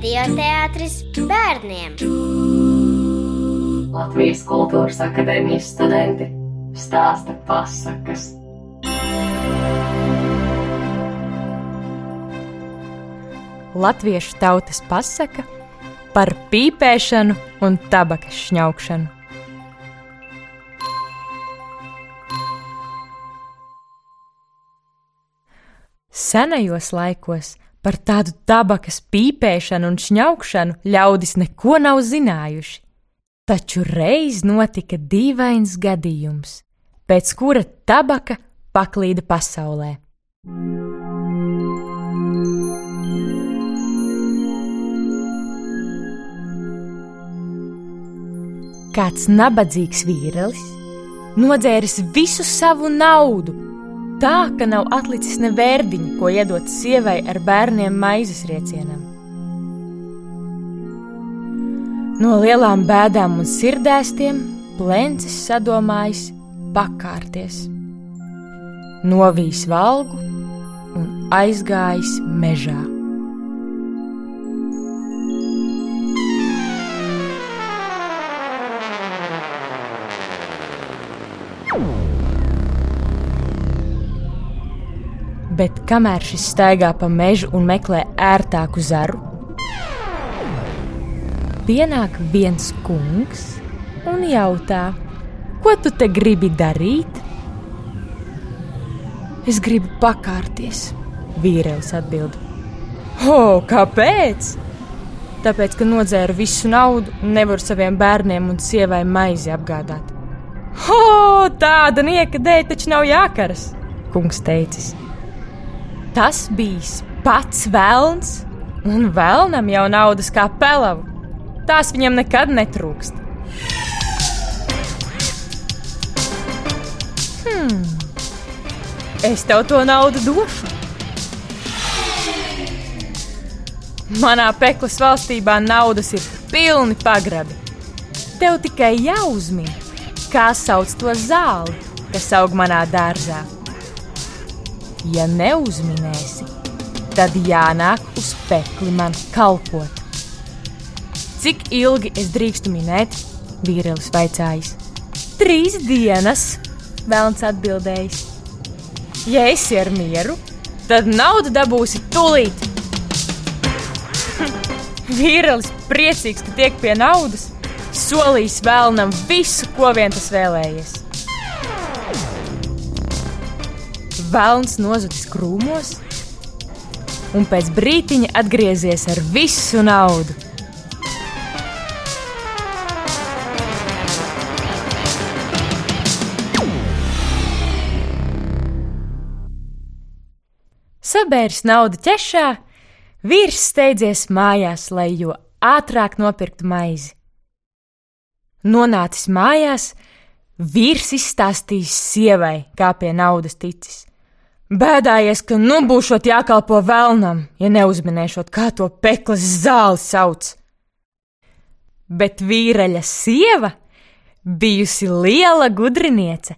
Radioteātris bērniem Latvijas Kultūras Akadēmijas studenti stāsta pasakas. Latviešu tautas pasaka par pīpēšanu un tabakas šņaukšanu. Senajos laikos par tādu tabakas pīpēšanu un šņaukšanu ļaudis neko nav zinājuši. Taču reiz notika dīvains gadījums, pēc kura tabaka paklīda pasaulē. Kāds nabadzīgs vīrietis nodzēris visu savu naudu, tā ka nav atlicis ne vērdiņa, ko iedot sievai ar bērniem maizes riecienam. No lielām bēdām un sirdēstiem plēncis sadomājis pakārties, novīs valgu un aizgājis mežā. Bet kamēr šis staigā pa mežu un meklē ērtāku zaru, pienāk viens kungs un jautā, ko tu te gribi darīt? Es gribu pakārties, vīrietis atbild. O, kāpēc? Tāpēc, ka nodzēru visu naudu un nevaru saviem bērniem un sievai maizi apgādāt. O, tāda nieka dēļ taču nav jākaras, kungs teicis. Tas bija pats vēlns, un vēlnam jau naudas kā pelavu. Tās viņam nekad netrūkst. Hmm. Es tev to naudu došu. Manā peklas valstībā naudas ir pilni pagrabi. Tev tikai jāuzmina, kā sauc to zāli, kas aug manā dārzā. Ja neuzminēsi, tad jānāk uz pekli man kalpot. Cik ilgi es drīkstu minēt? Vīrielis vaicājis. Trīs dienas, Vēlns atbildējis. Ja esi ar mieru, tad naudu dabūsi tūlīt. Vīrielis priecīgs, ka tiek pie naudas, solījis vēlnam visu, ko vien tas vēlējies. Vēlns nozudis krūmos, un pēc brīdiņa atgriezies ar visu naudu. Sabēris naudu ķešā, vīrs steidzies mājās, lai jo ātrāk nopirktu maizi. Nonācis mājās, vīrs izstāstījis sievai, kā pie naudas ticis. Bēdājies, ka nu būšot jākalpo vēlnam, ja neuzminēšot, kā to peklas zāli sauc. Bet vīraļa sieva bijusi liela gudriniece.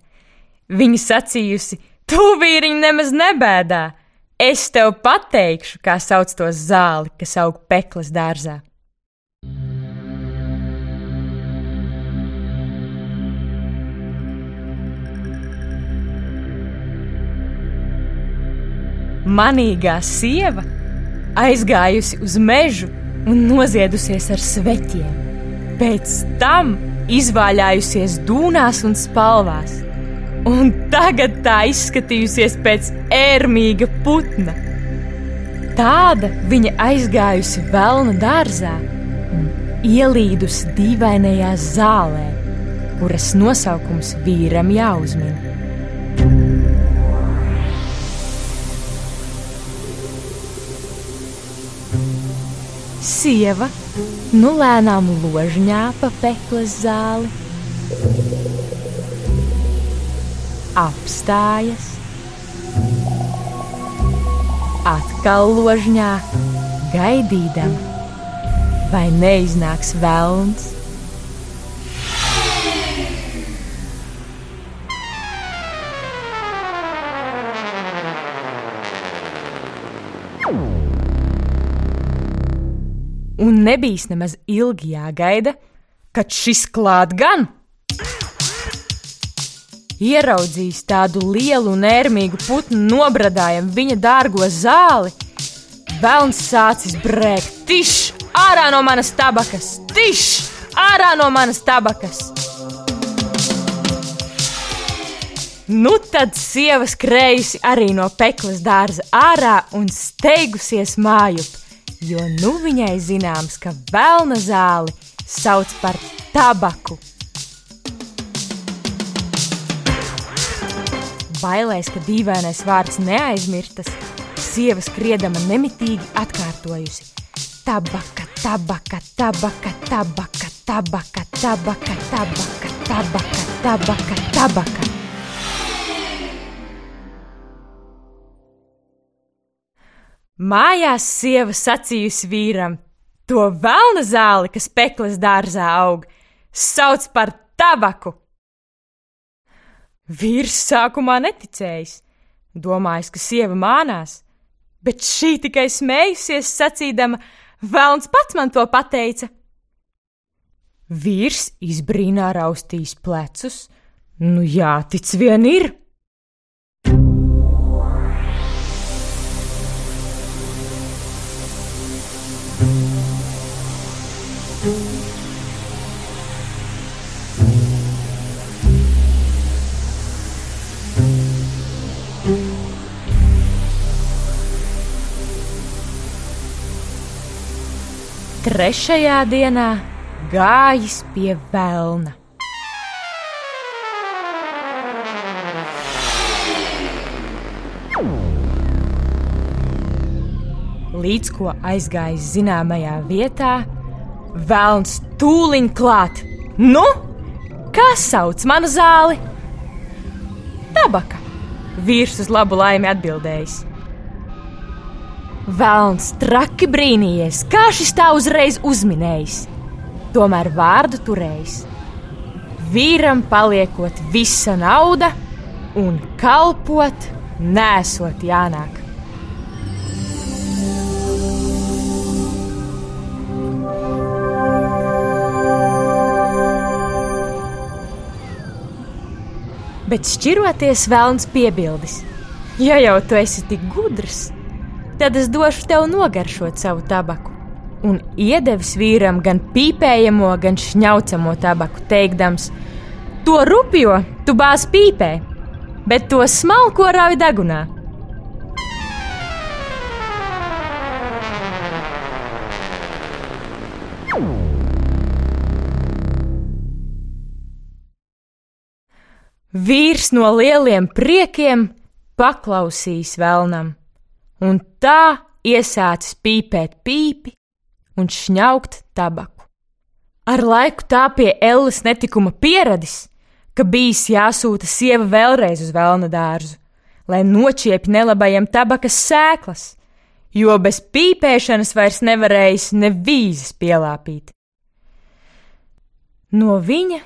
Viņa sacījusi, tu vīriņ nemaz nebēdā, es tev pateikšu, kā sauc to zāli, kas aug peklas dārzā. Manīgā sieva aizgājusi uz mežu un noziedusies ar sveķiem. Pēc tam izvaļājusies dūnās un spalvās, un tagad tā izskatījusies pēc ērmīga putna. Tāda viņa aizgājusi vēlna dārzā un ielīdusi dīvainajā zālē, kuras nosaukums vīram jāuzmina. Sieva nu lēnām ložņā pa peklas zāli, apstājas, atkal ložņā, gaidīdama, vai neiznāks velns. Un nebija nemaz ilgi jāgaida, kad šis klāt gan. Ieraudzījis tādu lielu un ērmīgu putnu nobradājam viņa dārgo zāli, Velns sācis brēkt, tiš, ārā no manas tabakas, tiš, ārā no manas tabakas! Nu tad sieva skrējusi arī no peklas dārza ārā un steigusies mājup, jo nu viņai zināms, ka vēlna zāli sauc par tabaku. Bailēs, ka dīvainais vārds neaizmirstas, sieva skriedama nemitīgi atkārtojusi: Tabaka, tabaka, tabaka, tabaka, tabaka, tabaka, tabaka, tabaka, tabaka, tabaka. Mājās sieva sacījusi vīram: To vēlna zāli, kas peklas dārzā aug, sauc par tabaku. Vīrs sākumā neticējis, domājis, ka sieva mānās, bet šī tikai smējusies, sacīdama, Vēlns pats man to pateica. Vīrs izbrīnā raustīs plecus, nu jā, tic vien ir. Trešajā dienā gājis pie velna. Līdz ko aizgājis zināmajā vietā, Velns tūliņ klāt. Nu, kā sauc manu zāli? Tabaka. Vīrs uz labu laimi atbildējis. Velns traki brīnījies, kā šis tā uzreiz uzminējis. Tomēr vārdu turējis. Vīram paliekot visa nauda un kalpot, nesot jānāk. Bet šķiroties, Vēlns piebildis: Ja jau tu esi tik gudrs, tad es došu tev nogaršot savu tabaku. Un iedevis vīram gan pīpējamo, gan šņaucamo tabaku, teikdams: To rupjo tu bāz pīpē, bet to smalko rauj degunā. Vīrs no lieliem priekiem paklausīs vēlnam, un tā iesācis pīpēt pīpi un šņaukt tabaku. Ar laiku tā pie Elles netikuma pieradis, ka bijis jāsūta sieva vēlreiz uz vēlna dārzu, lai nočiepj nelabajam tabakas sēklas, jo bez pīpēšanas vairs nevarējis nevīzes pielāpīt. No viņa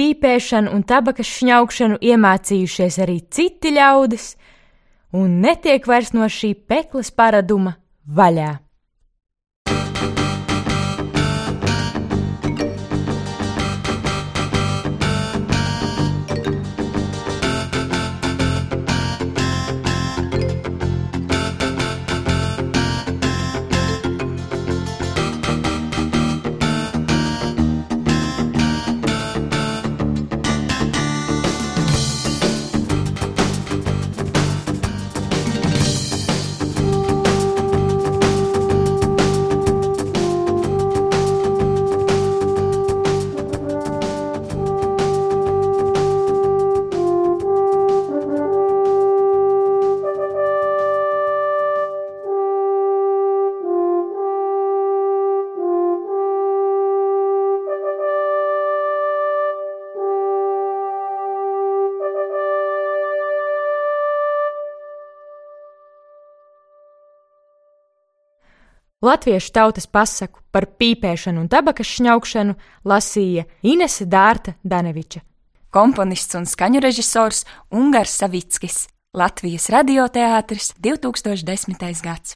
pīpēšanu un tabakas šņaukšanu iemācījušies arī citi ļaudis, un netiek vairs no šī peklas paraduma vaļā. Latviešu tautas pasaku par pīpēšanu un tabakas šņaukšanu lasīja Inese Dārta Daneviča. Komponists un skaņu režisors Ungars Savickis, Latvijas radioteātris 2010. gads.